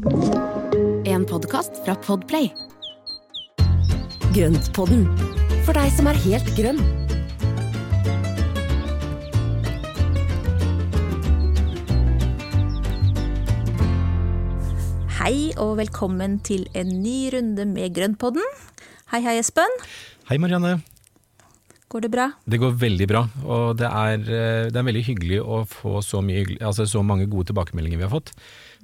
En podkast fra Podplay. Grøntpodden, for deg som er helt grønn. Hei og velkommen til en ny runde med Grønnpodden. Hei, hei, Espen. Hei Marianne. Går det bra? Det går veldig bra, og det er, eh, det er veldig hyggelig å få så, mye, altså så mange gode tilbakemeldinger vi har fått.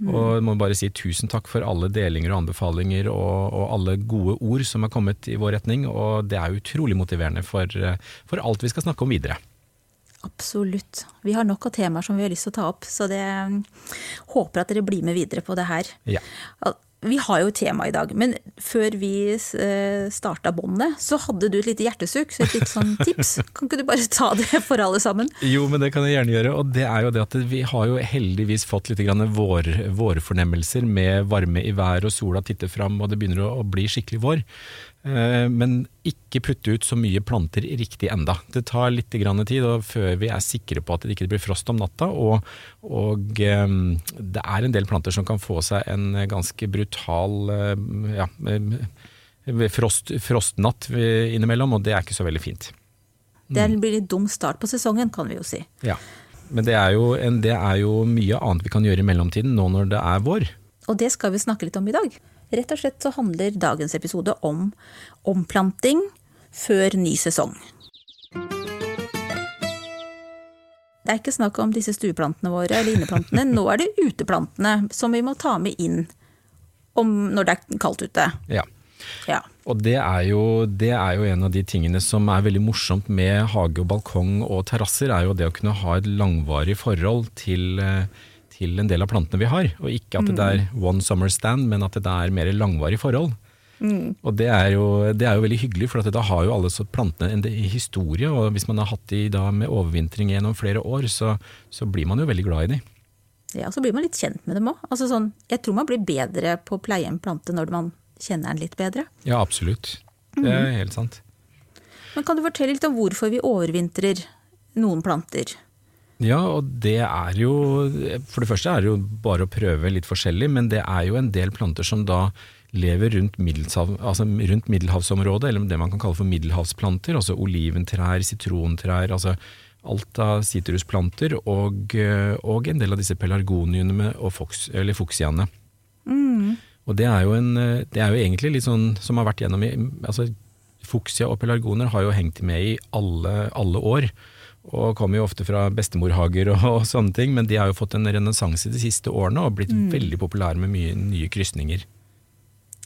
Og jeg må bare si tusen takk for alle delinger og anbefalinger og, og alle gode ord som har kommet i vår retning. Og det er utrolig motiverende for, for alt vi skal snakke om videre. Absolutt. Vi har nok av temaer som vi har lyst til å ta opp, så det håper at dere blir med videre på det her. Ja. Vi har jo tema i dag, men før vi eh, starta båndet, så hadde du et lite hjertesukk, så et litt sånn tips. Kan ikke du bare ta det for alle sammen? Jo, men det kan jeg gjerne gjøre. Og det er jo det at vi har jo heldigvis fått litt grann vår, vårfornemmelser med varme i været og sola titter fram og det begynner å bli skikkelig vår. Eh, Men ikke putte ut så mye planter riktig enda. Det tar litt grann tid og før vi er sikre på at det ikke blir frost om natta. Og, og eh, det er en del planter som kan få seg en ganske brutal eh, ja, frost, frostnatt innimellom, og det er ikke så veldig fint. Det blir litt dum start på sesongen, kan vi jo si. Ja, men det er, jo, det er jo mye annet vi kan gjøre i mellomtiden nå når det er vår. Og det skal vi snakke litt om i dag. Rett og slett så handler dagens episode om omplanting før ny sesong. Det er ikke snakk om disse stueplantene våre eller inneplantene. Nå er det uteplantene som vi må ta med inn om når det er kaldt ute. Ja. Ja. Og det er, jo, det er jo en av de tingene som er veldig morsomt med hage og balkong og terrasser, er jo det å kunne ha et langvarig forhold til, eh, til en del av plantene vi har. Og ikke at det er one summer stand, men at det er mer langvarig forhold. Og det er, jo, det er jo veldig hyggelig, for at da har jo alle så plantene en historie. Og hvis man har hatt de da med overvintring gjennom flere år, så, så blir man jo veldig glad i de. ja, så blir man litt kjent med dem òg. Altså sånn, jeg tror man blir bedre på å pleie en plante når man kjenner den litt bedre. Ja, absolutt. Det er helt sant. Men kan du fortelle litt om hvorfor vi overvintrer noen planter? Ja, og det er jo For det første er det jo bare å prøve litt forskjellig, men det er jo en del planter som da lever rundt, altså rundt middelhavsområdet, eller det man kan kalle for middelhavsplanter. Altså oliventrær, sitrontrær, altså alt av sitrusplanter, og, og en del av disse pelargoniene og fox, eller fuksiaene. Og det er, jo en, det er jo egentlig litt sånn som har vært gjennom i altså Fuksia og pelargoner har jo hengt med i alle, alle år, og kommer jo ofte fra bestemorhager og, og sånne ting, men de har jo fått en renessanse de siste årene og blitt veldig populære med mye nye krysninger.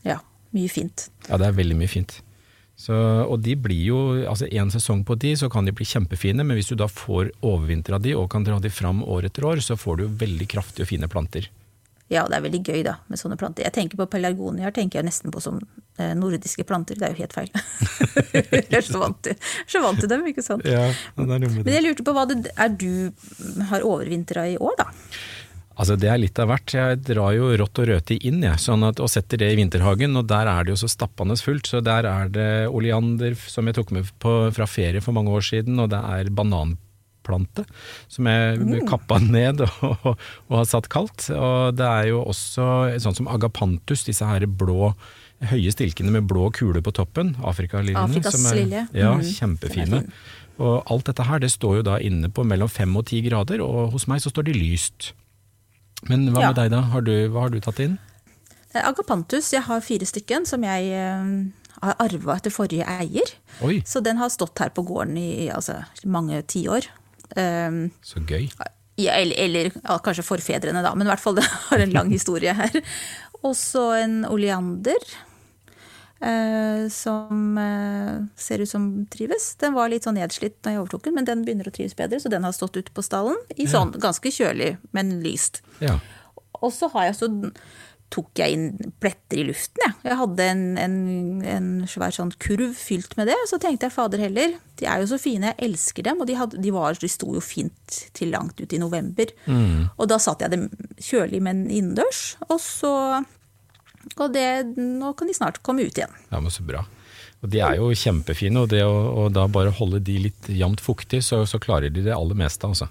Ja, mye fint. Ja, det er veldig mye fint. Så, og de blir jo, altså en sesong på de, så kan de bli kjempefine, men hvis du da får overvintra de og kan dra de fram år etter år, så får du jo veldig kraftige og fine planter. Ja, det er veldig gøy da, med sånne planter. Jeg tenker på pelargonier, tenker jeg nesten på som eh, nordiske planter. Det er jo helt feil. jeg er så vant til, så vant til dem, ikke sant. Ja, det er Men jeg lurte på hva det er du har overvintra i år, da? Altså Det er litt av hvert. Jeg drar jo rått og røti inn jeg, sånn at, og setter det i vinterhagen, og der er det jo så stappende fullt. Så der er det oleander som jeg tok med på, fra ferie for mange år siden, og det er bananplante som jeg kappa ned og, og har satt kaldt. Og det er jo også sånn som agapantus, disse her blå høye stilkene med blå kule på toppen. Afrikaliljene. Afrikas som er- lilje. Ja, mm. Kjempefine. er. Og alt dette her det står jo da inne på mellom fem og ti grader, og hos meg så står de lyst. Men hva Ja. med deg da? Har du, hva har du tatt inn? Agapantus, jeg har fire stykken som jeg eh, har arva etter forrige eier. Oi, Så den har stått her på gården i altså, mange tiår. Um, så gøy. Ja, eller, eller ja, kanskje forfedrene, da, men i hvert fall det har en lang historie her. Og så en oleander. Eh, som eh, ser ut som trives. Den var litt sånn nedslitt da jeg overtok den, men den begynner å trives bedre, så den har stått ute på stallen i sånn ganske kjølig, men lyst. Ja. Og så har jeg så tok jeg inn pletter i luften, jeg. Jeg hadde en, en, en svær sånn kurv fylt med det. Så tenkte jeg fader heller, de er jo så fine, jeg elsker dem. Og de, hadde, de, var, de sto jo fint til langt ut i november. Og da satte jeg dem kjølig, men innendørs. Og så Og det, nå kan de snart komme ut igjen. ja, men så bra. Og de er jo kjempefine, og det å, og da bare holde de litt jevnt fuktig, så, så klarer de det aller meste, altså.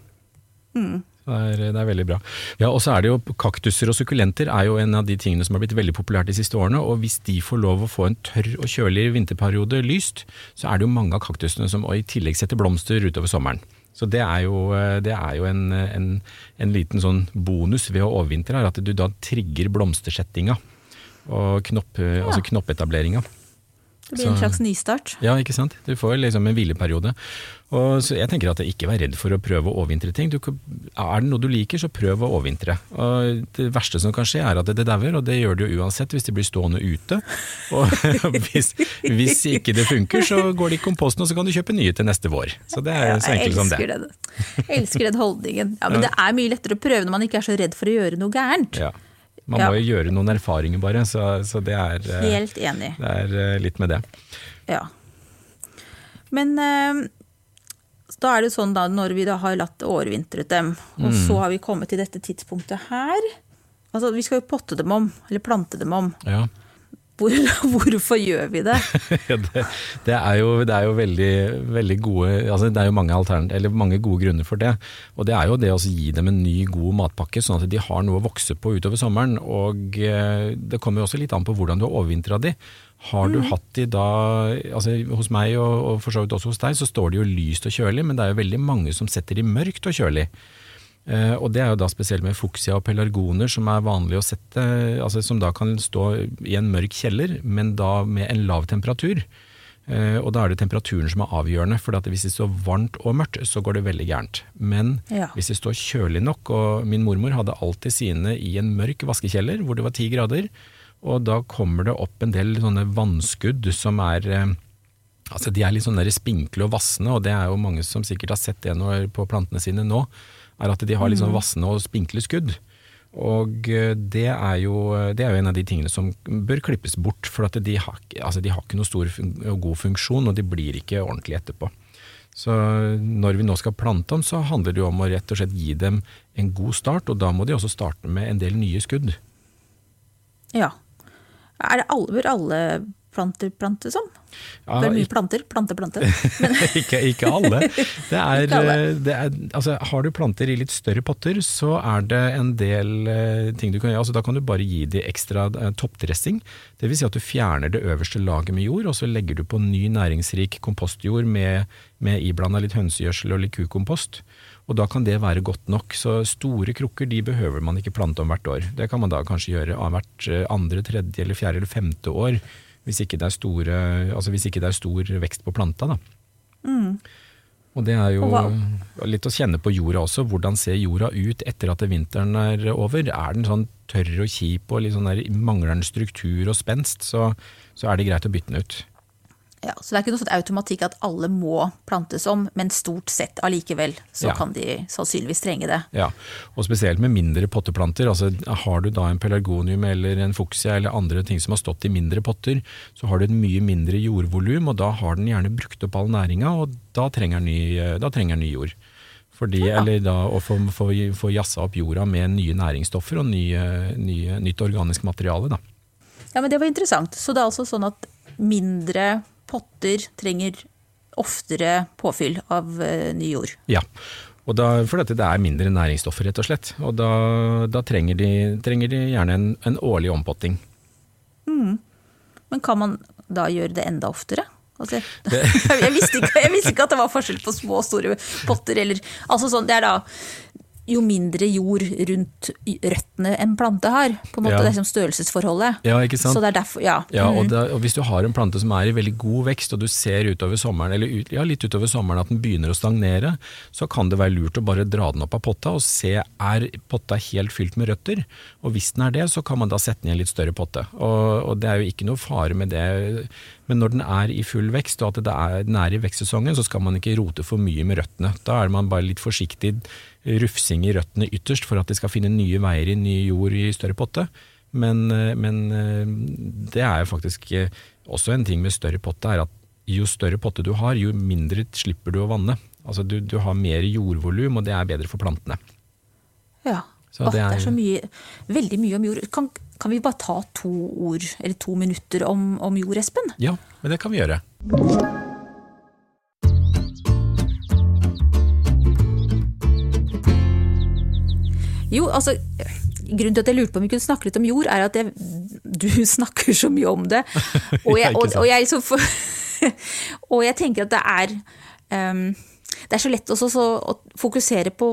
Mm. Det er, det er veldig bra. Ja, og så er det jo Kaktuser og sukkulenter er jo en av de tingene som har blitt veldig populært de siste årene. og Hvis de får lov å få en tørr og kjølig vinterperiode lyst, så er det jo mange av kaktusene som i tillegg setter blomster utover sommeren. Så det er jo, det er jo en, en, en, liten sånn bonus ved å overvintre, at du da trigger blomstersettinga og knopp, ja. altså knoppetableringa. Det blir så, en slags nystart. Ja, ikke sant. Du får liksom en hvileperiode. Og så jeg tenker at Ikke vær redd for å prøve å overvintre ting. Du, er det noe du liker, så prøv å overvintre. Og det verste som kan skje, er at det dauer, og det gjør det jo uansett hvis det blir stående ute. Og hvis, hvis, ikke det funker, så går det i komposten, og så kan du kjøpe nye til neste vår. Så det er så enkelt som det. Jeg elsker den holdningen. Ja, Men det er mye lettere å prøve når man ikke er så redd for å gjøre noe gærent. Ja. Man må jo gjøre noen erfaringer bare, så, så det er eh, Helt enig. Det er eh, litt med det. Ja. Men eh, da er det sånn da, når vi da har latt overvintret dem, og mm. så har vi kommet til dette tidspunktet her Altså, vi skal jo potte dem om, eller plante dem om. Ja. Hvor, hvorfor gjør vi det? det, det, er jo, det, er jo, veldig, veldig gode altså Det er jo mange, mange, gode grunner for det. Og det er jo det å gi dem en ny, god matpakke, sånn at de har noe å vokse på utover sommeren. Og eh, det kommer jo også litt an på hvordan du har overvintra de. Har du mm. hatt de da altså Hos meg og, og for så vidt også hos deg, så står de jo lyst og kjølig, men det er jo veldig mange som setter de mørkt og kjølig. Eh, og det er jo da spesielt med fuksia og pelargoner som er vanlig å sette, altså som da kan stå i en mørk kjeller, men da med en lav temperatur. Eh, og da er det temperaturen som er avgjørende, for hvis det står varmt og mørkt, så går det veldig gærent. Men ja. hvis det står kjølig nok, og min mormor hadde alltid sine i en mørk vaskekjeller hvor det var ti grader, og da kommer det opp en del sånne vannskudd som er eh, Altså De er litt sånn spinkle og vassende, og det er jo mange som sikkert har sett det på plantene sine nå er at de har litt sånn mm. vassende og spinkle skudd. Og eh, det er, jo, det er, jo, en av de tingene som bør klippes bort, for at de har, altså de har ikke noe stor og god funksjon, og de blir ikke ordentlig etterpå. Så når vi nå skal plante dem, så handler det jo om å rett og slett gi dem en god start, og da må de også starte med en del nye skudd. Ja. Er det alle, bør alle planter plantes om? Ja, det er mye planter, plante, plante. ikke, ikke, alle. Det er, ikke alle. Eh, det er, altså, har du planter i litt større potter, så er det en del uh, ting du kan gjøre. Altså, da kan du bare gi de ekstra uh, toppdressing. Dvs. Si at du fjerner det øverste laget med jord, og så legger du på ny næringsrik kompostjord med, med iblanda litt hønsegjødsel og litt kukompost. Og da kan det være godt nok. Så store krukker de behøver man ikke plante om hvert år. Det kan man da kanskje gjøre av hvert andre, tredje, eller fjerde eller femte år hvis ikke det er, store, altså hvis ikke det er stor vekst på planta. Da. Mm. Og det er jo litt å kjenne på jorda også. Hvordan ser jorda ut etter at vinteren er over? Er den sånn tørr og kjip og litt sånn der, mangler den struktur og spenst, så, så er det greit å bytte den ut. Ja, så det er ikke noe sånn automatikk at alle må plantes om, men stort sett allikevel så ja. kan de sannsynligvis trenge det. Ja, og spesielt med mindre potteplanter. altså Har du da en pelargonium eller en fuksia eller andre ting som har stått i mindre potter, så har du et mye mindre jordvolum, og da har den gjerne brukt opp all næringa, og da trenger den ny, trenger ny jord. Fordi, ja. Eller da å få, få, få jazza opp jorda med nye næringsstoffer og nye, nye, nytt organisk materiale. da. Ja, men Det var interessant. Så det er altså sånn at mindre potter trenger oftere påfyll av uh, ny jord. Ja, og da, for dette, det er mindre næringsstoffer, rett og slett. Og da, da trenger, de, trenger, de, gjerne en, en årlig ompotting. Mm. Men kan man da gjøre det enda oftere? Altså, jeg, visste ikke, jeg, visste ikke, at det var forskjell på små og store potter. Eller, altså sånn, det er da jo mindre jord rundt røttene en plante har. På en måte ja. det er som størrelsesforholdet. Ja, ikke sant? Så det er derfor, ja. ja og, mhm. da, og, Hvis du har en plante som er i veldig god vekst, og du ser utover sommeren, eller ut, ja, litt utover sommeren at den begynner å stagnere, så kan det være lurt å bare dra den opp av potta og se er potta helt fylt med røtter. Og hvis den er det, så kan man da sette den i en litt større potte. Og, og det er jo ikke noe fare med det. Men når den er i full vekst, og at det er, den er i vekstsesongen, så skal man ikke rote for mye med røttene. Da er man bare litt forsiktig rufsing i røttene ytterst for at de skal finne nye veier i ny jord i større potte. Men, eh, men eh, det er jo faktisk eh, også en ting med større potte, er at jo større potte du har, jo mindre slipper du å vanne. Altså du, du har mer jordvolum, og det er bedre for plantene. Ja. Så det, er, det er så mye, veldig mye om jord. Kan, kan, vi bare ta to ord, eller to minutter om, om jord, Espen? Ja, men det kan vi gjøre. Altså Grunnen til at jeg lurte på om vi kunne snakke litt om jord, er at jeg, du snakker så mye om det. Og jeg, og, og jeg, så og jeg tenker at det er um, det er så lett også så, å fokusere på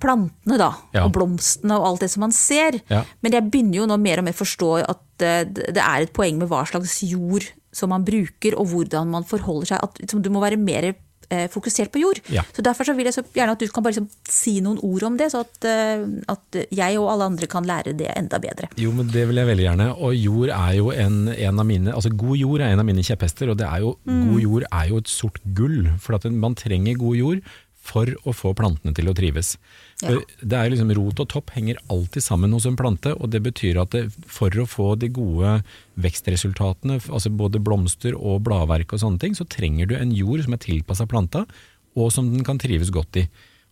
plantene da, Ja. og blomstene og alt det som man ser. Ja. Men jeg begynner jo nå mer og mer forstå at eh, det er et poeng med hva slags jord som man bruker, og hvordan man forholder seg. At liksom, du må være mer fokusert på jord. Ja. Så Derfor så vil jeg så gjerne at du kan bare liksom, si noen ord om det, så at, eh, at jeg og alle andre kan lære det enda bedre. Jo, men det vil jeg veldig gjerne. Og jord er jo en, en av mine Altså god jord er en av mine kjepphester, og det er jo, god jord er jo et sort gull. For at man trenger god jord for å få plantene til å trives. Ja. Det er liksom Rot og topp henger alltid sammen hos en plante, og det betyr at det, for å få de gode vekstresultatene, altså både blomster og bladverk og sånne ting, så trenger du en jord som er tilpassa planta, og som den kan trives godt i.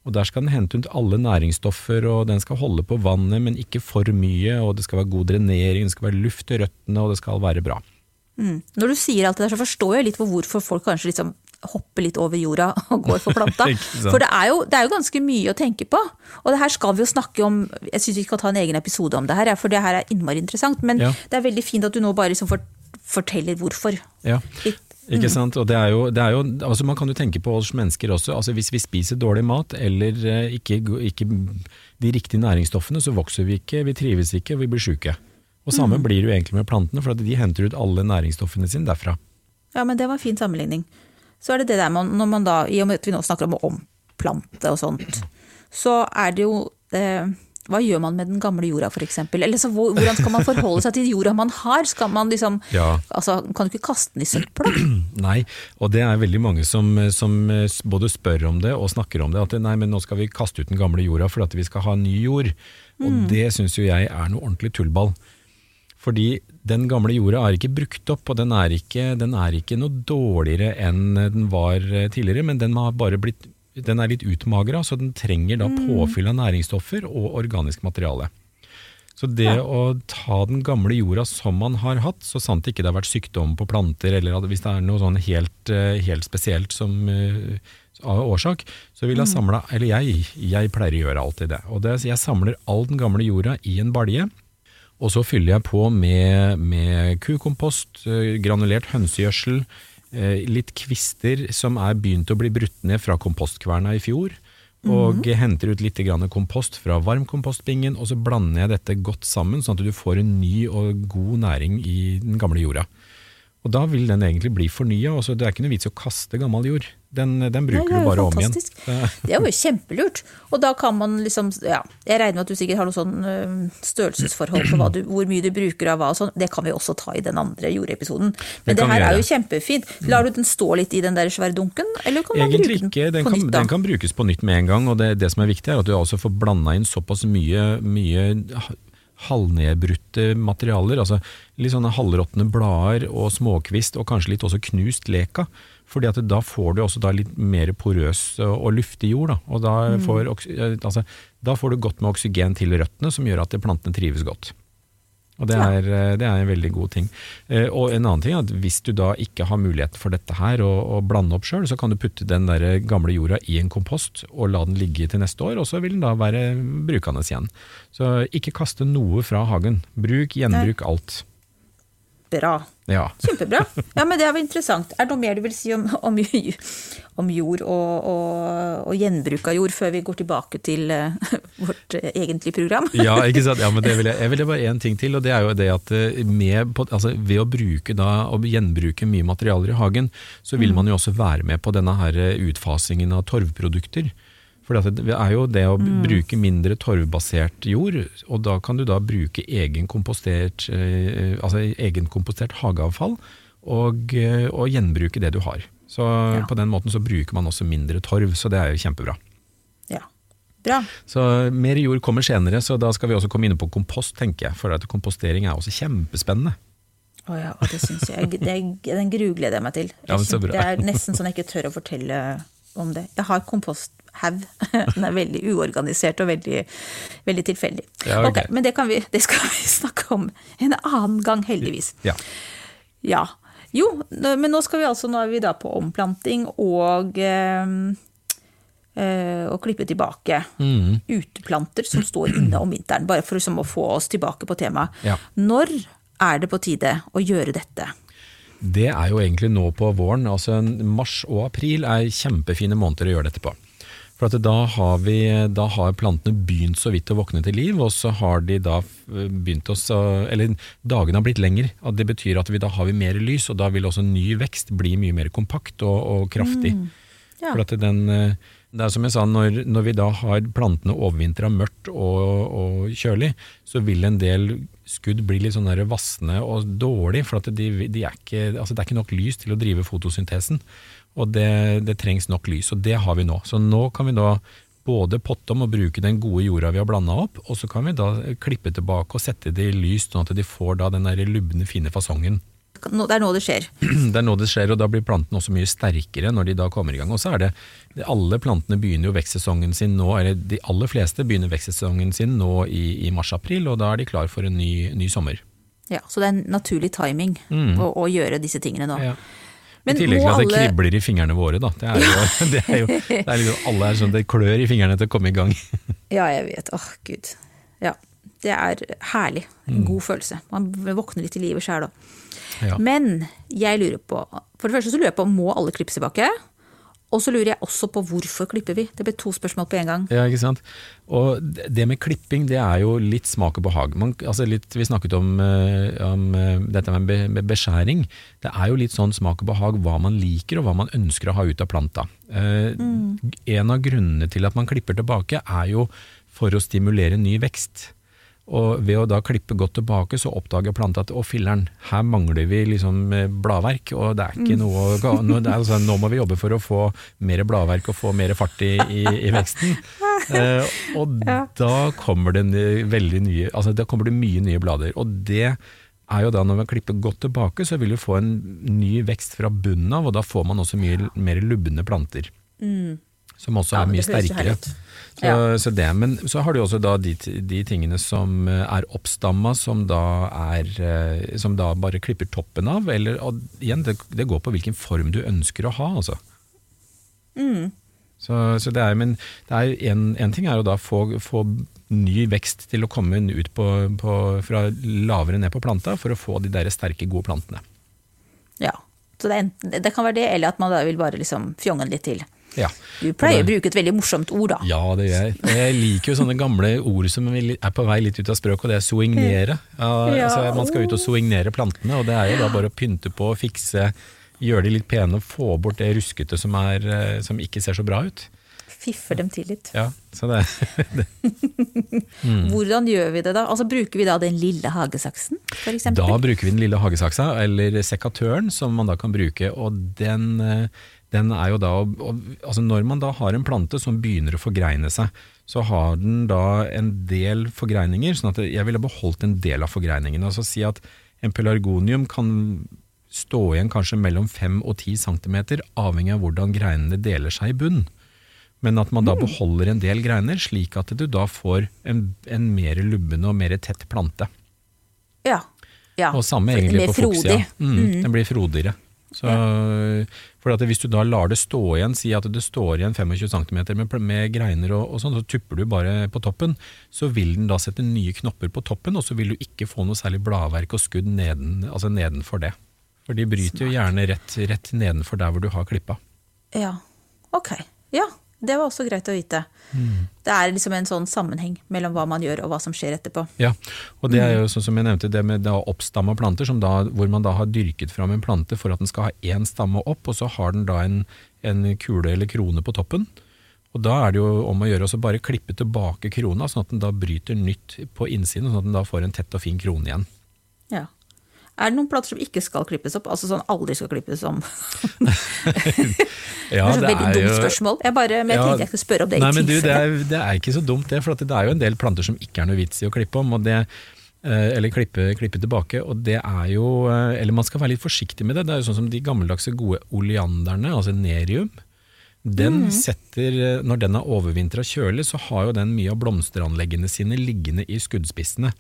Og Der skal den hente ut alle næringsstoffer, og den skal holde på vannet, men ikke for mye. og Det skal være god drenering, det skal være luft i røttene, og det skal være bra. Mm. Når du sier alt det der, så forstår jeg litt for hvorfor folk kanskje liksom hopper litt over jorda og går for planta. For det er, jo, det er jo ganske mye å tenke på. Og det her skal vi jo snakke om Jeg syns vi skal ta en egen episode om det her, for det her er innmari interessant. Men Ja. det er veldig fint at du nå bare liksom forteller hvorfor. Ja. Litt. Ikke sant? Og det er jo, det er jo, altså man kan jo tenke på oss mennesker også. altså Hvis vi spiser dårlig mat eller eh, ikke, ikke de riktige næringsstoffene, så vokser vi ikke, vi trives ikke, og vi blir syke. Og Samme blir det jo egentlig med plantene, for at de henter ut alle næringsstoffene sine derfra. Ja, men det var en fin sammenligning. Så er det det der man, når man da, i og med at vi nå snakker om å omplante og sånt, så er det jo eh, Hva gjør man med den gamle jorda, f.eks.? Eller så hvordan skal man forholde seg til jorda man har? Skal man liksom Ja. Altså, kan du ikke kaste den i søpla? Nei, og det er veldig mange som, som både spør om det og snakker om det. At nei, men nå skal vi kaste ut den gamle jorda for at vi skal ha ny jord. Og det syns jo jeg er noe ordentlig tullball. Fordi den gamle jorda er ikke brukt opp, og den er ikke, den er ikke noe dårligere enn den var eh, tidligere, men den, har bare blitt, den er litt utmagra, så den trenger da påfyll av næringsstoffer og organisk materiale. Så det å ta den gamle jorda som man har hatt, så sant ikke det har vært sykdom på planter, eller at hvis det er noe sånn helt, eh, helt spesielt som eh, av årsak, så vil jeg samle, eller jeg, jeg pleier å gjøre alltid det. Og det, jeg samler all den gamle jorda i en balje, og så fyller jeg på med, med kukompost, eh, granulert hønsegjødsel, eh, litt kvister som er begynt å bli brutt ned fra kompostkverna i fjor, og henter ut litt grann kompost fra varmkompostbingen, og så blander jeg dette godt sammen, sånn at du får en ny og god næring i den gamle jorda. Og da vil den egentlig bli fornya, det er ikke noe vits i å kaste gammel jord. Den, den bruker Nei, du bare om igjen. Det er jo kjempelurt. Og da kan man liksom ja, Jeg regner med at du sikkert har noe sånn størrelsesforhold på du, hvor mye du bruker av hva og sånn. Det kan vi også ta i den andre jordepisoden. Men Det det, her er jo kjempefint. Lar du den stå litt i den der svære dunken, eller kan man Egentlig bruke ikke. den Den på kan, nytt da? den kan brukes på nytt med en gang. og Det, det som er viktig, er at du også får blanda inn såpass mye, mye halvnedbrutte materialer. altså Litt sånne halvråtne blader og småkvist, og kanskje litt også knust leka. fordi at da får du også da litt mer porøs og luftig jord. Da, og da Mm. får, eh, altså, da får du godt med oksygen til røttene, som gjør at plantene trives godt. Og det er, eh, det er en veldig god ting. Eh, Og en annen ting er at hvis du da ikke har mulighet for dette her, å, og blande opp sjøl, så kan du putte den der gamle jorda i en kompost og la den ligge til neste år, og så vil den da være brukende igjen. Så ikke kaste noe fra hagen. Bruk, gjenbruk alt. Bra. Ja. Kjempebra. Ja, men Det var interessant. Er det noe mer du vil si om, om, om jord og, og, og gjenbruk av jord, før vi går tilbake til uh, vårt uh, egentlige program? Ja, ikke sant? Ja, men det vil jeg, jeg vil bare én ting til, og det er jo det at eh, med, altså, ved å bruke da, og gjenbruke mye materialer i hagen, så vil man jo også være med på denne her utfasingen av torvprodukter. For det er jo det å bruke mindre torvbasert jord, og da kan du da bruke egenkompostert, eh, altså egen hageavfall, og, eh, og gjenbruke det du har. Så Ja. på den måten så bruker man også mindre torv, så det er jo kjempebra. Ja. Bra. Så mer jord kommer senere, så da skal vi også komme inn på kompost, tenker jeg. For at kompostering er også kjempespennende. Å ja, og det syns jeg. Det, den grugleder jeg meg til. Ja, bra. Det er nesten sånn jeg ikke tør å fortelle om det. Jeg har komposthaug. Den er veldig uorganisert og veldig, veldig tilfeldig. Ja, okay. Okay, men det, kan vi, det skal vi snakke om en annen gang, heldigvis. Ja. Ja. Jo, men nå skal vi altså, nå er vi da på omplanting og eh, eh, og klippe tilbake Mm. uteplanter som står inne om vinteren. Bare for liksom å få oss tilbake på temaet. Ja. Når er det på tide å gjøre dette? Det er jo egentlig nå på våren. altså Mars og april er kjempefine måneder å gjøre dette på. For at da har, vi, da har plantene begynt så vidt å våkne til liv, og så har de da eh, begynt å Eller dagene har blitt lengre. Det betyr at vi da har vi mer lys, og da vil også ny vekst bli mye mer kompakt og, og kraftig. Ja. For at den, eh, det er som jeg sa, når, når vi da har plantene overvintra mørkt og, og kjølig, så vil en del skudd bli litt sånn vassende og dårlig, for at de, de er ikke, altså det er ikke nok lys til å drive fotosyntesen. Og det, det trengs nok lys, og det har vi nå. Så nå kan vi da både potte om og bruke den gode jorda vi har blanda opp, og så kan vi da klippe tilbake og sette det i lys, sånn at de får da den der lubne, fine fasongen. Det er nå det skjer. Det er nå det skjer, og da blir plantene også mye sterkere når de da kommer i gang. Og så er det, Alle plantene begynner jo vekstsesongen sin nå, eller de aller fleste begynner vekstsesongen sin nå i, i mars-april, og da er de klar for en ny, ny sommer. Ja, så det er en naturlig timing å, å gjøre disse tingene nå. Ja. Men I tillegg til at det alle- kribler i fingrene våre, da. Det er jo, det er jo, det er liksom, alle er sånn, det klør i fingrene til å komme i gang. Ja, jeg vet. Åh, gud. Ja. Det er herlig. En Mm. god følelse. Man våkner litt i livet sjæl òg. Ja. Men jeg lurer på For det første så lurer jeg på må alle klippes tilbake? Og så lurer jeg også på hvorfor klipper vi? Det ble to spørsmål på en gang. Ja, ikke sant. Og det med klipping, det er jo litt smak og behag. Man, altså litt, vi snakket om, eh, om eh, dette med, beskjæring. Det er jo litt sånn smak og behag hva man liker og hva man ønsker å ha ut av planta. Mm. En av grunnene til at man klipper tilbake er jo for å stimulere ny vekst. Og ved å da klippe godt tilbake, så oppdager planta at å filler'n, her mangler vi liksom eh, bladverk, og det er ikke noe å nå, altså, nå må vi jobbe for å få mer bladverk og få mer fart i, i, i veksten. Eh, og da kommer det veldig nye, altså da kommer det mye nye blader. Og det er jo da når vi klipper godt tilbake, så vil vi få en ny vekst fra bunnen av, og da får man også mye mer lubne planter. Som også er mye sterkere. Så, så det, men så har du også da de, de tingene som eh, er oppstamma, som da er eh, Som da bare klipper toppen av. Eller, og igjen, det, det går på hvilken form du ønsker å ha, altså. Mm. Så, så det er, men det er en, en ting er å da få, få ny vekst til å komme ut på, på, fra lavere ned på planta, for å få de der sterke, gode plantene. Ja. Så det, enten, det kan være det, eller at man da vil bare liksom fjonge den litt til. Ja. Du pleier å bruke et veldig morsomt ord, da. Ja, det gjør jeg. Jeg liker jo sånne gamle ord som er på vei litt ut av språket, og det er soignere. Altså, man skal ut og soignere plantene, og det er jo da bare å pynte på, fikse, gjøre de litt pene og få bort det ruskete som, er, eh, som ikke ser så bra ut. Fiffer dem til litt. Ja, så det, det. Mm. Hvordan gjør vi det da? Altså Bruker vi da den lille hagesaksen, f.eks.? Da bruker vi den lille hagesaksa, eller sekatøren, som man da kan bruke. Og den, eh, den er jo da altså Når man da har en plante som begynner å forgreine seg, så har den da en del forgreininger. sånn at jeg ville beholdt en del av forgreiningene. Altså si at en pelargonium kan stå igjen kanskje mellom 5 og 10 cm, avhengig av hvordan greinene deler seg i bunn. Men at man da beholder en del greiner, slik at du da får en, en mer lubben og mer tett plante. Ja. ja. Og samme egentlig på fuksia. Mm, Mm, Den blir frodigere. Så, at Hvis du da lar det stå igjen, si at det står igjen 25 cm med, med greiner og, og sånn, så tupper du bare på toppen, så vil den da sette nye knopper på toppen, og så vil du ikke få noe særlig bladverk og skudd neden, altså nedenfor det. For de bryter jo gjerne rett, rett nedenfor der hvor du har klippa. ja. Ok. Ja, det var også greit å vite. Mm. Det er liksom en sånn sammenheng mellom hva man gjør og hva som skjer etterpå. Ja, og det er jo sånn som jeg nevnte, det med da oppstamma planter, som da, hvor man da har dyrket fram en plante for at den skal ha én stamme opp, og så har den da en, en kule eller krone på toppen. Og da er det jo om å gjøre å bare klippe tilbake krona, sånn at den da bryter nytt på innsiden, sånn at den da får en tett og fin krone igjen. Ja. Er det noen planter som ikke skal klippes opp? Altså sånn aldri skal klippes om? Ja, det er et veldig dumt jo- spørsmål. Jeg bare, men jeg Ja, tenkte jeg skulle spørre om det Nei, men du, det, er, det er ikke så dumt det, for det er jo en del planter som ikke er noe vits i å klippe om, og det, eh, eller klippe, klippe tilbake. og det er jo, eh, Eller man skal være litt forsiktig med det. Det er jo sånn som de gammeldagse gode oleanderne, altså nerium. Den setter, eh, Når den er overvintra kjølig, så har jo den mye av blomsteranleggene sine liggende i skuddspissene.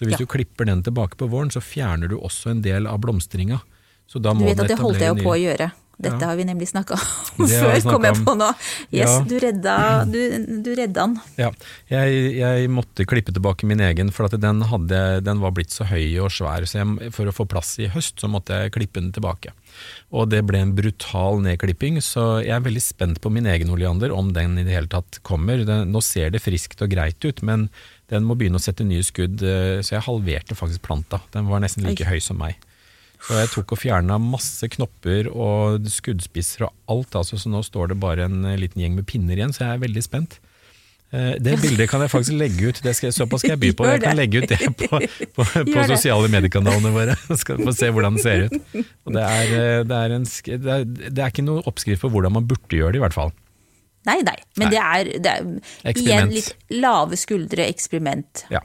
Så hvis Ja. du klipper den tilbake på våren, så fjerner du også en del av blomstringa. Du vet at det holdt jeg jo på å gjøre. dette Ja. har vi nemlig snakka om før, kom jeg på nå. Yes, Ja. du redda, du, du redda den. Ja, jeg, jeg måtte klippe tilbake min egen, for den, hadde, den var blitt så høy og svær, så jeg, for å få plass i høst, så måtte jeg klippe den tilbake. Og det ble en brutal nedklipping, så jeg er veldig spent på min egen oleander, om den i det hele tatt kommer. Den, nå ser det friskt og greit ut, men den må begynne å sette nye skudd, eh, så jeg halverte faktisk planta. Den var nesten like høy som meg. Så jeg tok og fjerna masse knopper og skuddspisser og alt, altså, så nå står det bare en eh, liten gjeng med pinner igjen, så jeg er veldig spent. Eh, Det bildet kan jeg faktisk legge ut, det skal, såpass skal jeg by på. Jeg kan legge ut det på, på, på sosiale mediekanalene våre, så få se hvordan det ser ut. Det, er, det, er en, det, er, det er ikke noe oppskrift på hvordan man burde gjøre det, i hvert fall. Nei, nei, men Nei. det er, det er igjen litt lave skuldre eksperiment. Ja.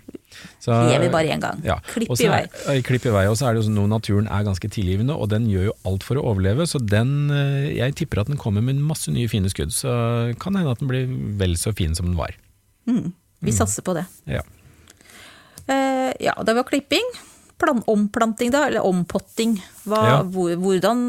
Så, Lever bare én gang. Ja. Klipp Og i vei. er- Klipp i vei, og så er det jo sånn at naturen er ganske tilgivende, og den gjør jo alt for å overleve, så den, eh, jeg tipper at den kommer med masse nye fine skudd, så kan det hende at den blir vel så fin som den var. Vi satser på det. Ja. Uh, ja, det var klipping. Plan, omplanting, da, eller ompotting. Hva, Ja. hvor, hvordan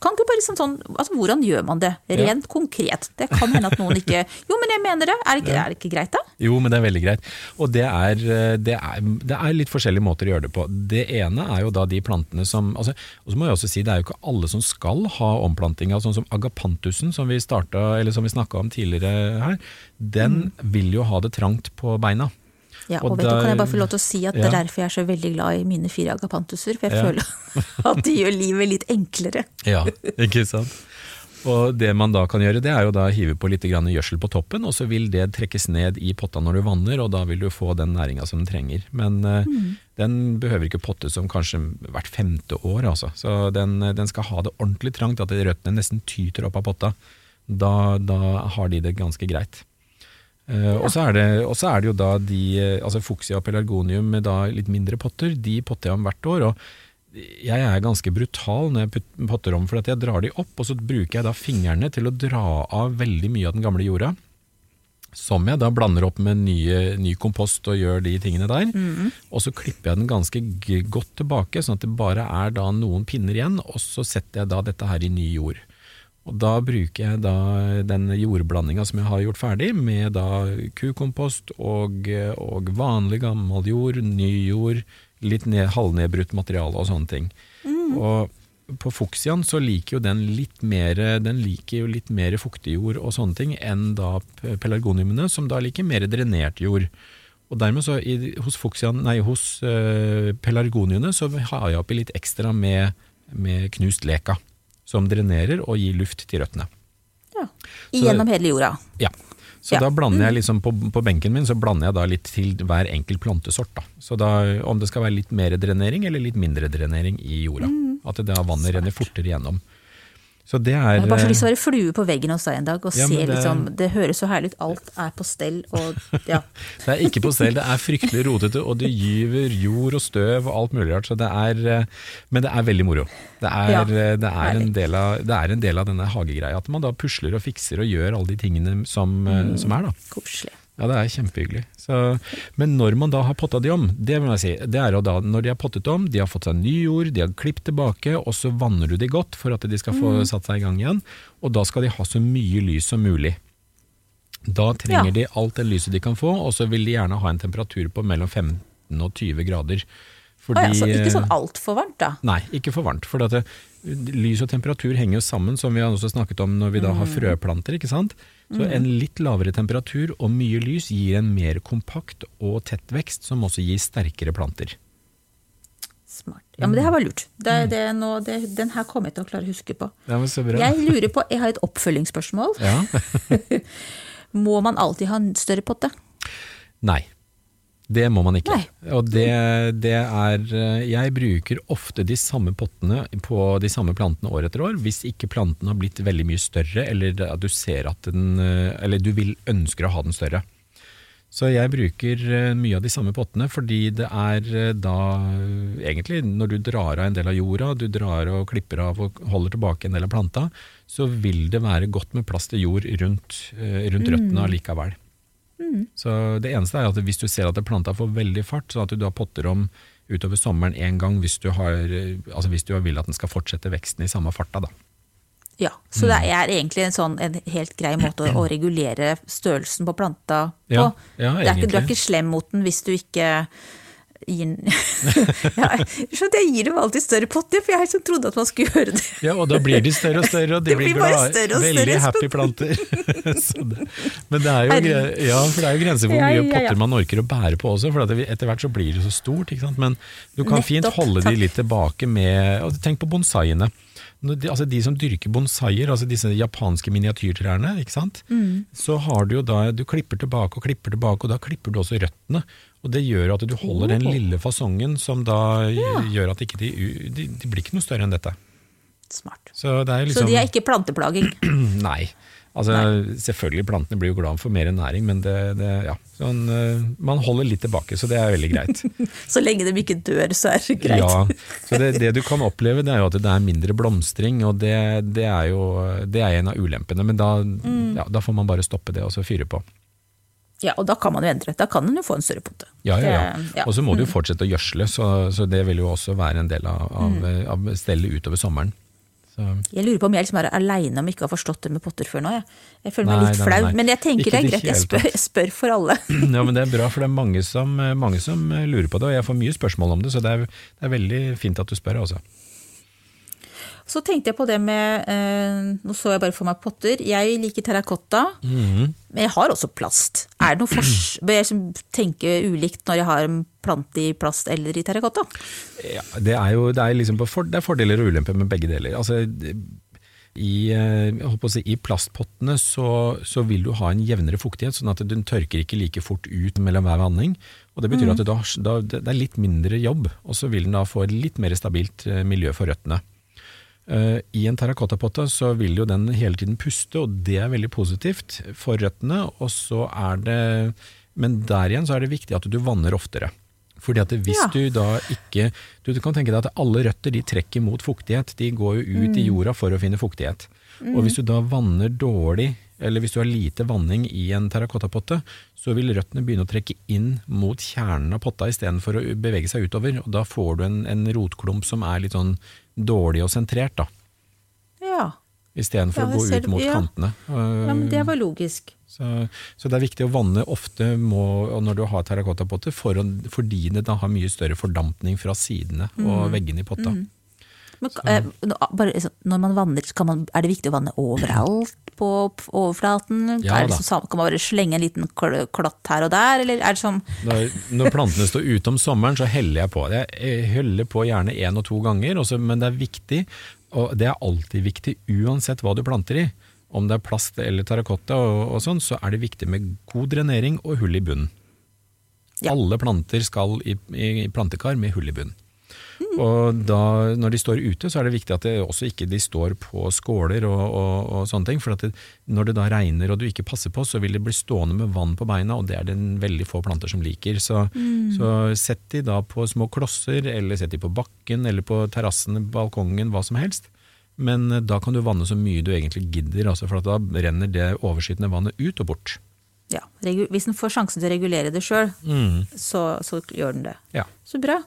Kan ikke bare liksom sånn altså, Hvordan gjør man det? Rent konkret. Det kan hende at noen ikke Jo, men jeg mener det. Er det ikke, er det ikke greit, da? Jo, men det er veldig greit. Og det er, eh, det, er, det er litt forskjellige måter å gjøre det på. Det ene er jo da de plantene som altså, Og så må jeg også si, det er jo ikke alle som skal ha omplanting. Sånn som agapantusen, som vi, eller som vi snakka om tidligere her, den vil jo ha det trangt på beina. Ja, Og og, vet du, Kan jeg bare få lov til å si at det er derfor jeg er så veldig glad i mine fire agapantuser? For jeg Ja. føler at de gjør livet litt enklere. Ja, ikke sant? Og det man da kan gjøre, det er jo da hive på litt gjødsel på toppen, og så vil det trekkes ned i potta når du vanner, og da vil du få den næringa som den trenger. Men mm. den behøver ikke potte som kanskje hvert femte år, altså. Så den, den skal ha det ordentlig trangt, at røttene nesten tyter opp av potta. Da, da har de det ganske greit. Eh, og, så er det, og så er det jo da de, eh, altså Fuchsia og pelargonium med da litt mindre potter, de potter jeg om hvert år. og jeg er ganske brutal når jeg potter om, for at jeg drar de opp, og så bruker jeg da fingrene til å dra av veldig mye av den gamle jorda. Som jeg da blander opp med nye, ny kompost og gjør de tingene der. Og så klipper jeg den ganske godt tilbake, sånn at det bare er da noen pinner igjen, og så setter jeg da dette her i ny jord. Og da bruker jeg da den jordblandinga som jeg har gjort ferdig, med da kukompost og, og vanlig gammel jord, ny jord, litt ned, halvnedbrutt materiale og sånne ting. Og på fuksiaen så liker jo den litt mer, den liker jo litt mer fuktig jord og sånne ting enn da pelargoniumene, som da liker mer drenert jord. Og dermed så i, hos, fuksian, nei, hos uh, pelargoniene så har jeg oppi litt ekstra med, med knust leka, som drenerer og gir luft til røttene. Ja. Gjennom hele jorda. Ja. Så Ja. da blander jeg liksom på, på benken min så blander jeg da litt til hver enkelt plantesort. Da. Så da, om det skal være litt mer drenering eller litt mindre drenering i jorda. At det da vannet renner fortere gjennom. Så det er Jeg har bare så lyst til å være flue på veggen hos deg en dag og Ja, se det- liksom Det høres så herlig ut. Alt er på stell og ja. Det er ikke på stell, det er fryktelig rotete, og det gyver jord og støv og alt mulig rart. Så det er, eh, men det er veldig moro. Det er, Ja, eh, det er, en, del av, det er en del av denne hagegreia, at man da pusler og fikser og gjør alle de tingene som, mm, som er. da. Koselig. Ja, det er kjempehyggelig. Så, men når man da har potta de om, det vil jeg si, det er jo da når de har pottet om, de har fått seg ny jord, de har klippet tilbake, og så vanner du de godt for at de skal få satt seg i gang igjen, og da skal de ha så mye lys som mulig. Da trenger Ja. de alt det lyset de kan få, og så vil de gjerne ha en temperatur på mellom 15 og 20 grader. Å ja, så ikke eh, sånn altfor varmt, da. Nei, ikke for varmt. For at det, lys og temperatur henger jo sammen, som vi har også snakket om når vi da har Mm. frøplanter. ikke sant? Så en litt lavere temperatur og mye lys gir en mer kompakt og tett vekst, som også gir sterkere planter. Smart. Ja, men det her var lurt. Mm. Det, det, er nå- det, den her kommer jeg til å klare å huske på. Det var så bra. Jeg lurer på, jeg har et oppfølgingsspørsmål. Ja. Må man alltid ha en større potte? Nei. Det må man ikke. Nei. Og det, det er eh, Jeg bruker ofte de samme pottene på de samme plantene år etter år, hvis ikke planten har blitt veldig mye større, eller du ser at den eh, Eller du vil ønsker å ha den større. Så jeg bruker eh, mye av de samme pottene, fordi det er da egentlig når du drar av en del av jorda, du drar og klipper av og holder tilbake en del av planta, så vil det være godt med plass til jord rundt, rundt røttene allikevel. Så det eneste er at hvis du ser at planta får veldig fart, så at du da potter om utover sommeren én gang hvis du, har, altså hvis du vil at den skal fortsette veksten i samme farta. Da. Ja, Så det er egentlig en sånn en helt grei måte å, å regulere størrelsen på planta på. Ja, ja, du, er ikke, du er ikke slem mot den hvis du ikke gir ja, jeg gir dem alltid større potter, for jeg liksom trodde at man skulle gjøre det. Ja, og da blir de større og større, og de Det blir, blir glade. større og Veldig større, happy planter. Så det, men det er, jo, ja, for det er jo grenser hvor mye potter man orker å bære på også, for etter hvert så blir det så stort. Men du kan fint holde holde de litt tilbake med og Tenk på bonsaiene. De, altså de som dyrker bonsaier, altså disse japanske miniatyrtrærne, ikke sant? Mm. så har du jo da Du klipper tilbake og klipper tilbake, og da klipper du også røttene. Og det gjør at du holder den lille fasongen som da gjør at ikke de, de, de blir ikke noe større enn dette. Smart. Så det er liksom Så de er ikke planteplaging. Nei. Altså, Selvfølgelig, plantene blir jo glad for mer næring, men det, det, ja. sånn, eh, man holder litt tilbake, så det er veldig greit. Så lenge de ikke dør, så er det greit. Ja, så det, det du kan oppleve, det er jo at det er mindre blomstring, og det, det, er jo det er en av ulempene. Men da, Mm. ja, da får man bare stoppe det og så fyre på. Ja, og da kan man jo endre. Da kan man jo få en større potte. Ja, ja, ja. Ja. Og så må du jo fortsette å gjødsle, så, så det vil jo også være en del av, av, Mm. av stellet utover sommeren. Så, Jeg lurer på om jeg liksom er aleine om ikke har forstått det med potter før nå. Jeg, jeg føler meg Nei, litt flau, men jeg tenker Ikke det er greit. Jeg spør, jeg spør for alle. ja, men Det er bra, for det er mange som, mange som lurer på det, og jeg får mye spørsmål om det, så det er, det er veldig fint at du spør. altså. Så tenkte jeg på det med eh, Nå så jeg bare for meg potter. Jeg liker terrakotta, Mhm. men jeg har også plast. Er det noe fors... Bør jeg tenke ulikt når jeg har en plante i plast eller i terrakotta? Ja, det er jo det er liksom for, det er fordeler og ulemper med begge deler. Altså, i, eh, si, I plastpottene så, så vil du ha en jevnere fuktighet, sånn at den tørker ikke like fort ut mellom hver vanning. Og Det betyr at det, da, da, det er litt mindre jobb, og så vil den da få et litt mer stabilt eh, miljø for røttene. Eh, I en terrakottapotte så vil jo den hele tiden puste, og det er veldig positivt for røttene. Og så er det, men der igjen så er det viktig at du vanner oftere. Fordi at hvis Ja. du da ikke du, du kan tenke deg at alle røtter de trekker mot fuktighet. De går jo ut i jorda for å finne fuktighet. Og hvis du da vanner dårlig, eller hvis du har lite vanning i en terrakottapotte, så vil røttene begynne å trekke inn mot kjernen av potta istedenfor å bevege seg utover. Og da får du en, en rotklump som er litt sånn dårlig og sentrert, da. Ja. Istedenfor Ja, å gå ut mot Ja. kantene. ja, men det var logisk. Så, så det er viktig å vanne ofte må, når du har terrakottapotte, for, fordi det da har mye større fordampning fra sidene og Mm. veggene i potta. Men, eh, bare, liksom, når man vanner, man, er det viktig å vanne overalt på overflaten? Ja er det liksom, kan man bare slenge en liten kl- klott her og der, eller er det sånn Når, plantene står ute om sommeren, så heller jeg på. Jeg heller på gjerne én og to ganger, også, men det er viktig, og det er alltid viktig uansett hva du planter i. Om det er plast eller terrakotta, og, og sånn, så er det viktig med god drenering og hull i bunnen. Ja. Alle planter skal i, i plantekar med hull i bunnen. Og da, når de står ute, så er det viktig at det også ikke de står på skåler og, og, og sånne ting. For det, når det da regner og du ikke passer på, så vil det bli stående med vann på beina, og det er det veldig få planter som liker. Så, så sett de da på små klosser, eller sett de på bakken, eller på terrassen, balkongen, hva som helst. Men eh, da kan du vanne så mye du egentlig gidder, altså for da renner det overskytende vannet ut og bort. ja, Hvis den får sjansen til å regulere det sjøl, så, så gjør den det. Ja. Så bra.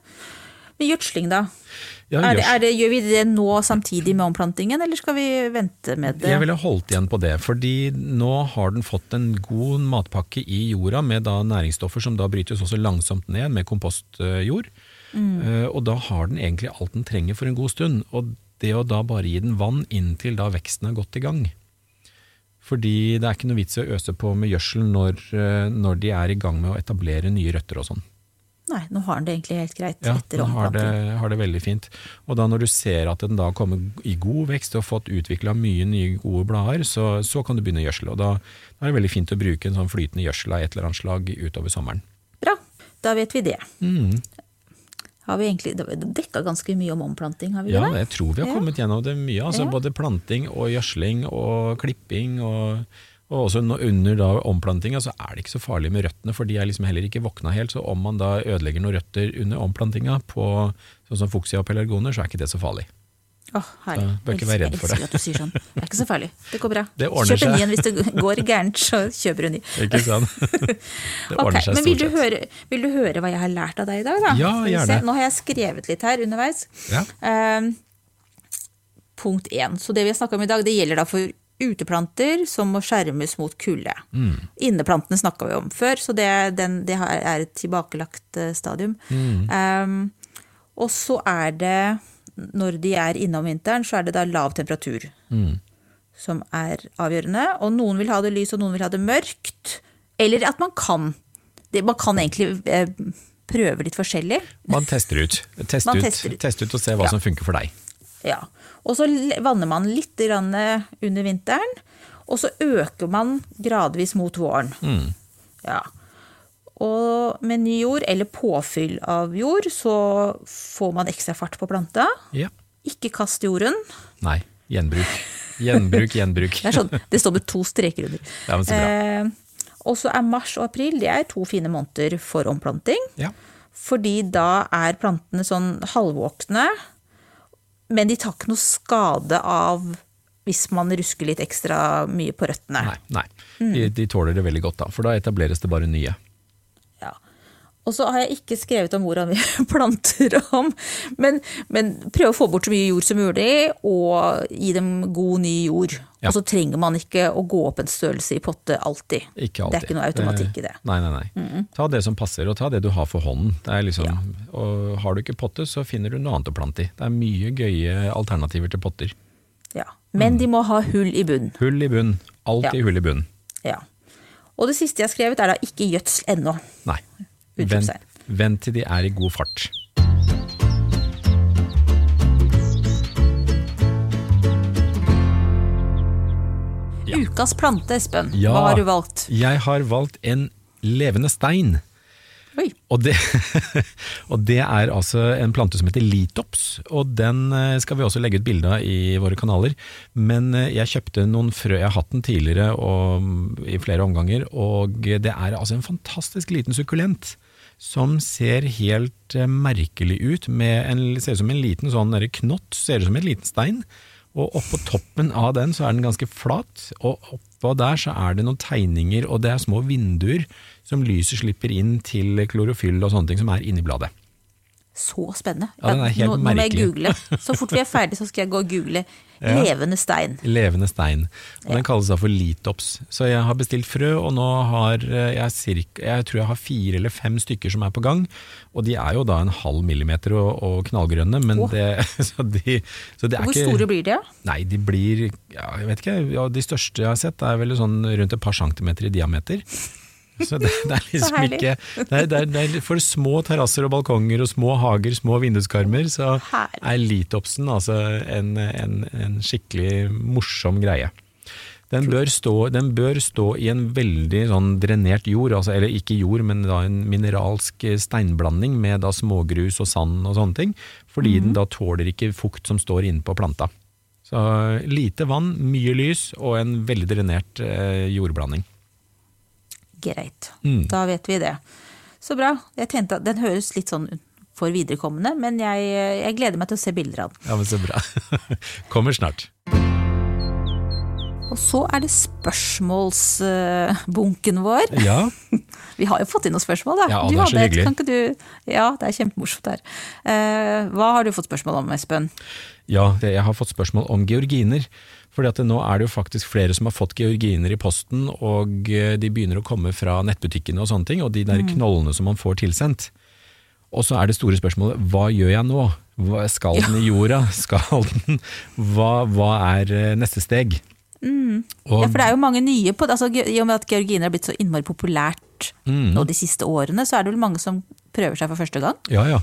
Men gjødsling, da? Ja, Er det, er det, gjør vi det nå samtidig med omplantingen, eller skal vi vente med det? Jeg ville holdt igjen på det, fordi nå har den fått en god matpakke i jorda med da næringsstoffer som da brytes også langsomt ned med kompostjord. Mm. Og da har den egentlig alt den trenger for en god stund. Og det å da bare gi den vann inntil da veksten er godt i gang. Fordi det er ikke noe vits i å øse på med gjødsel når, eh, når de er i gang med å etablere nye røtter og sånn. Nei, nå har den det egentlig helt greit Ja, etter den har det, har det veldig fint. Og da når du ser at den da kommer i god vekst og har fått utvikla mye nye gode blader, så, så kan du begynne å gjødsle. Og da, da er det veldig fint å bruke en sånn flytende gjødsel av et eller annet slag utover sommeren. Bra, da vet vi det. Mm. Har vi egentlig dekka ganske mye om omplanting, har vi Ja, det? jeg tror vi har Ja. kommet gjennom det mye. Altså Ja. Både planting og gjødsling og klipping. og og også under da omplantinga så er det ikke så farlig med røttene, for de er liksom heller ikke våkna helt. Så om man da ødelegger noen røtter under omplantinga, på sånn som fuksia og pelargoner, så er ikke det så farlig. Åh, herlig. Så bør ikke være redd for det. At du sier sånn. Det er ikke så farlig. Det går bra. Det ordner Kjøp en ny en hvis det går gærent, så kjøper du en ny. Ikke sant? Det ordner ordner seg men vil stort du, sett. høre, vil du høre hva jeg har lært av deg i dag, da? Ja, gjerne. Nå har jeg skrevet litt her underveis. Ja. Uh, punkt én. Så det vi har snakka om i dag, det gjelder da for uteplanter som må skjermes mot kulde. Inneplantene snakka vi om før, så det, den, det er et tilbakelagt stadium. stadium. Um, og så er det, når de er inne om vinteren, så er det da lav temperatur som er avgjørende. Og noen vil ha det lys, og noen vil ha det mørkt. Eller at man kan. Det, man kan egentlig eh, prøve litt forskjellig. Man tester ut. Test ut, tester ut. test ut og se hva Ja. som funker for deg. Ja. Og så vanner man litt grann under vinteren, og så øker man gradvis mot våren. Ja. Og med ny jord, eller påfyll av jord, så får man ekstra fart på planta. Ja. Ikke kast jorden. Nei, gjenbruk. Gjenbruk, gjenbruk. Det sånn, det står med to streker under. Ja, men så bra. Eh, og så er mars og april det er to fine måneder for omplanting. Ja. Fordi da er plantene sånn halvvåkne, men de tar ikke noe skade av hvis man rusker litt ekstra mye på røttene. Nei, nei. De, de tåler det veldig godt da, for da etableres det bare nye. Ja. Og så har jeg ikke skrevet om hvordan vi planter om, men, men prøve å få bort så mye jord som mulig, og gi dem god ny jord. Ja. Og så trenger man ikke å gå opp en størrelse i potte alltid. Ikke alltid. Det er ikke noe automatikk i det. Nei, nei, nei. Ta det som passer, og ta det du har for hånden. Det er liksom, og har du ikke potte, så finner du noe annet å plante i. Det er mye gøye alternativer til potter. Ja. Men de må ha hull i bunn. Hull i bunn. Alltid Ja. hull i bunn. Ja. Og det siste jeg har skrevet, er da ikke gjødsel ennå. Nei. Utropstegn. vent til de er i god fart. Ja. Ukas plante, Espen. Ja. Hva har du valgt? Jeg har valgt en levende stein. Og det, og det er altså en plante som heter litops, og den eh, skal vi også legge ut bilde av i våre kanaler. Men eh, jeg kjøpte noen frø, jeg har hatt den tidligere og, mm, i flere omganger, og det er altså en fantastisk liten sukkulent. Som ser helt eh, merkelig ut, en, ser ut som en liten sånn knott, ser ut som en liten stein. Og oppå toppen av den så er den ganske flat, og oppå der så er det noen tegninger, og det er små vinduer som lyset slipper inn til klorofyll og sånne ting som er inni bladet. Så spennende. Ja, den er helt nå, nå må jeg google. Så fort vi er ferdig, så skal jeg gå og google levende stein. Levende stein. Og Den kalles da for litops. Så jeg har bestilt frø, og nå har eh, jeg cirka, jeg tror jeg har fire eller fem stykker som er på gang. Og de er jo da en halv millimeter og, og knallgrønne, men oh. det, så de, så det er Hvor ikke store blir de? da? Nei, de blir ja, jeg vet ikke, ja, De største jeg har sett er vel sånn rundt et par centimeter i diameter. Så det, det er liksom ikke det er, det, er, For små terrasser og balkonger og små hager, små vinduskarmer, så Herlig. er litopsen altså en, en, en skikkelig morsom greie. Den bør, stå, den bør stå i en veldig sånn drenert jord, altså, eller ikke jord, men da en mineralsk steinblanding med da smågrus og sand og sånne ting, fordi den da tåler ikke fukt som står inne på planta. Så lite vann, mye lys og en veldig drenert eh, jordblanding. Greit. Mm. Da vet vi det. Så bra. Jeg tenkte at Den høres litt sånn for viderekommende, men jeg, jeg gleder meg til å se bilder av den. Ja, men så bra. Kommer snart. Og så er det spørsmålsbunken vår. Ja, Vi har jo fått inn noen spørsmål, da. Ja, det er så et, hyggelig. Kan ikke du Ja, det er kjempemorsomt her. Eh, hva har du fått spørsmål om, Espen? ja jeg har fått spørsmål om georginer. Fordi at nå er det jo faktisk flere som har fått georginer i posten, og eh, de begynner å komme fra nettbutikkene og sånne ting, og de der knollene som man får tilsendt. Og så er det store spørsmålet, hva gjør jeg nå? Hva, skal den i jorda? Skal den Hva, hva er eh, neste steg? Og, Ja, for det er jo mange nye på. Altså, I og med at georginer har blitt så innmari populært Mm. nå de siste årene, så er det vel mange som prøver seg for første gang. Ja, ja.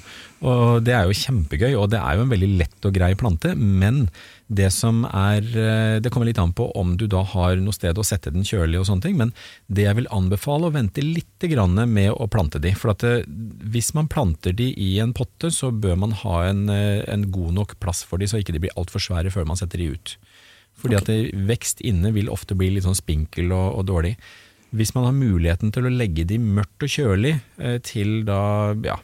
Og det er jo kjempegøy, og det er jo en veldig lett og grei plante. Men det som er eh, Det kommer litt an på om du da har noe sted å sette den kjølig og sånne ting, men det jeg vil anbefale å vente litt grann med å plante de. For at hvis man planter de i en potte, så bør man ha en, eh, en god nok plass for de, så ikke de blir altfor svære før man setter de ut. Fordi at vekst inne vil ofte bli litt sånn spinkel og, og dårlig. Hvis man har muligheten til å legge de mørkt og kjølig eh, til da, ja,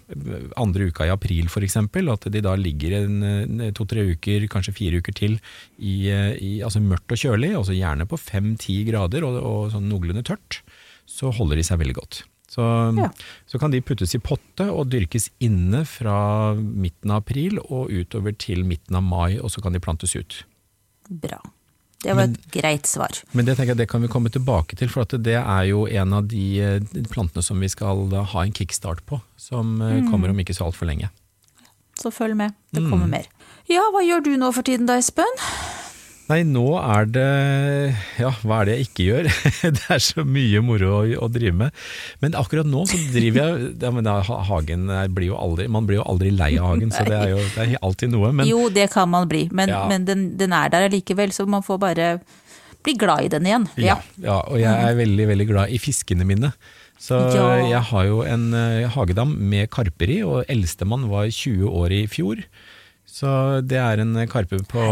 andre uka i april f.eks., at de da ligger eh, to-tre uker, kanskje fire uker til i, eh, i altså mørkt og kjølig, altså gjerne på fem-ti grader og, og sånn noenlunde tørt, så holder de seg veldig godt. Så, Ja. så kan de puttes i potte og dyrkes inne fra midten av april og utover til midten av mai, og så kan de plantes ut. Bra. Det var et greit svar. Men det tenker jeg det kan vi komme tilbake til, for at det er jo en av de eh, plantene som vi skal ha en kickstart på, som eh, Mm. kommer om ikke så altfor lenge. Så følg med, det Mm. kommer mer. Ja, hva gjør du nå for tiden da, Espen? Nei, nå er det Ja, hva er det jeg ikke gjør? det er så mye moro å, å drive med. Men akkurat nå så driver jeg ja, men da, Hagen blir jo aldri Man blir jo aldri lei av hagen, så det er jo det er alltid noe. Men jo, det kan man bli, men, Ja. men den, den er der allikevel, så man får bare bli glad i den igjen. Ja, ja, og jeg er veldig, veldig glad i fiskene mine. Så jeg har jo en eh, hagedam med karper i, og eldstemann var 20 år i fjor. Så det er en karpe på,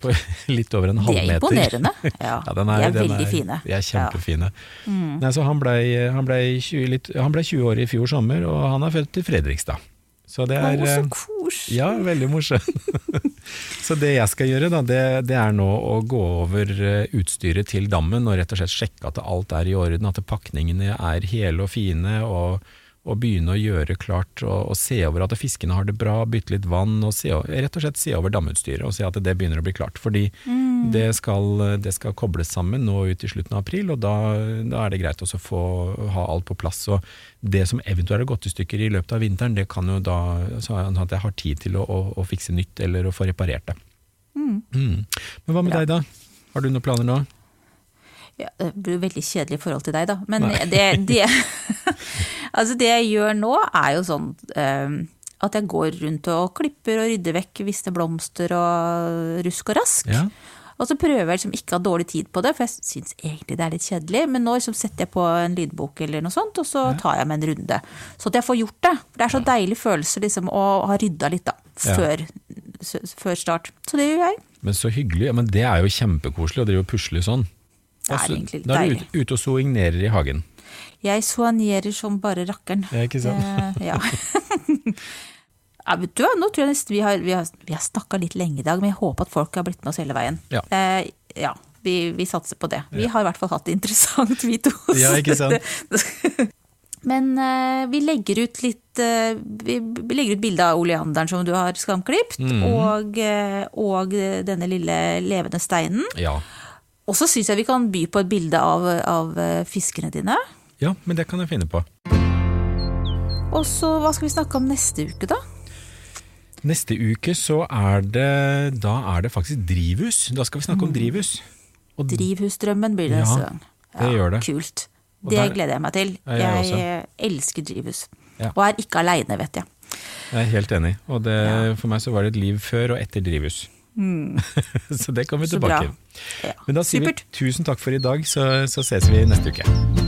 på litt over en halvmeter. Det er imponerende. Ja, Ja, den de er veldig fine. De er kjempefine. Ja. Mm. Nei, så han ble, han ble 20, litt- han ble 20 år i fjor sommer, og han er født i Fredrikstad. Så det er Å, så eh, koselig. ja, veldig morsomt. så det jeg skal gjøre, da, det, det er nå å gå over eh, utstyret til dammen og rett og slett sjekke at alt er i orden, at pakningene er hele og fine, og, og begynne å gjøre klart og, og se over at fiskene har det bra, bytte litt vann, og se, rett og slett se over damutstyret og se at det begynner å bli klart. Fordi det, skal, det skal kobles sammen nå ut i slutten av april, og da, da er det greit også å få ha alt på plass. Og det som eventuelt har gått i stykker i løpet av vinteren, det kan jo da sånn at jeg har tid til å, å, å fikse nytt eller å få reparert det. Mm. Men hva med Bra. deg da? Har du noen planer nå? Ja, det blir veldig kjedelig i forhold til deg, da. Men Nei. det, det, altså det jeg gjør nå, er jo sånn eh, at jeg går rundt og klipper og rydder vekk visse blomster og rusk og rask. Ja. Og så prøver jeg liksom ikke å ha dårlig tid på det, for jeg syns egentlig det er litt kjedelig. Men nå liksom setter jeg på en lydbok eller noe sånt, og så tar jeg meg en runde. Så at jeg får gjort det. For det er så deilig følelse liksom å ha rydda litt, da. Før, ja. før start. Så det gjør jeg. Men så hyggelig. Ja, men det er jo kjempekoselig å drive og pusle sånn. Det er egentlig litt da er du ute, ute og soignerer i hagen. Jeg soanierer som bare rakkeren. Ja, ikke sant? Eh, ja. ja, vet du hva, nå tror jeg nesten vi har, vi har, vi har snakka litt lenge i dag, men jeg håper at folk har blitt med oss hele veien. Ja. Eh, ja vi, vi satser på det. Vi har i hvert fall hatt det interessant, vi to. Ja, ikke sant? Men eh, vi legger ut litt eh, Vi, vi legger ut bilde av oleanderen som du har skamklipt, mm. og, eh, og denne lille levende steinen. Ja. Og så syns jeg vi kan by på et bilde av, av eh, fiskene dine. Ja, men det kan jeg finne på. Og så hva skal vi snakke om neste uke, da? Neste uke så er det Da er det faktisk drivhus. Da skal vi snakke om drivhus. Og Drivhusdrømmen blir det Ja, neste gang. det gjør det. Kult. Det der- gleder jeg meg til. Jeg, jeg jeg eh, elsker drivhus. Ja. Og er ikke aleine, vet jeg. jeg er helt enig. Og det, Ja. for meg så var det et liv før og etter drivhus. så det kommer vi tilbake til. Ja. Men da sier Supert. vi tusen takk for i dag, så, så ses vi neste uke.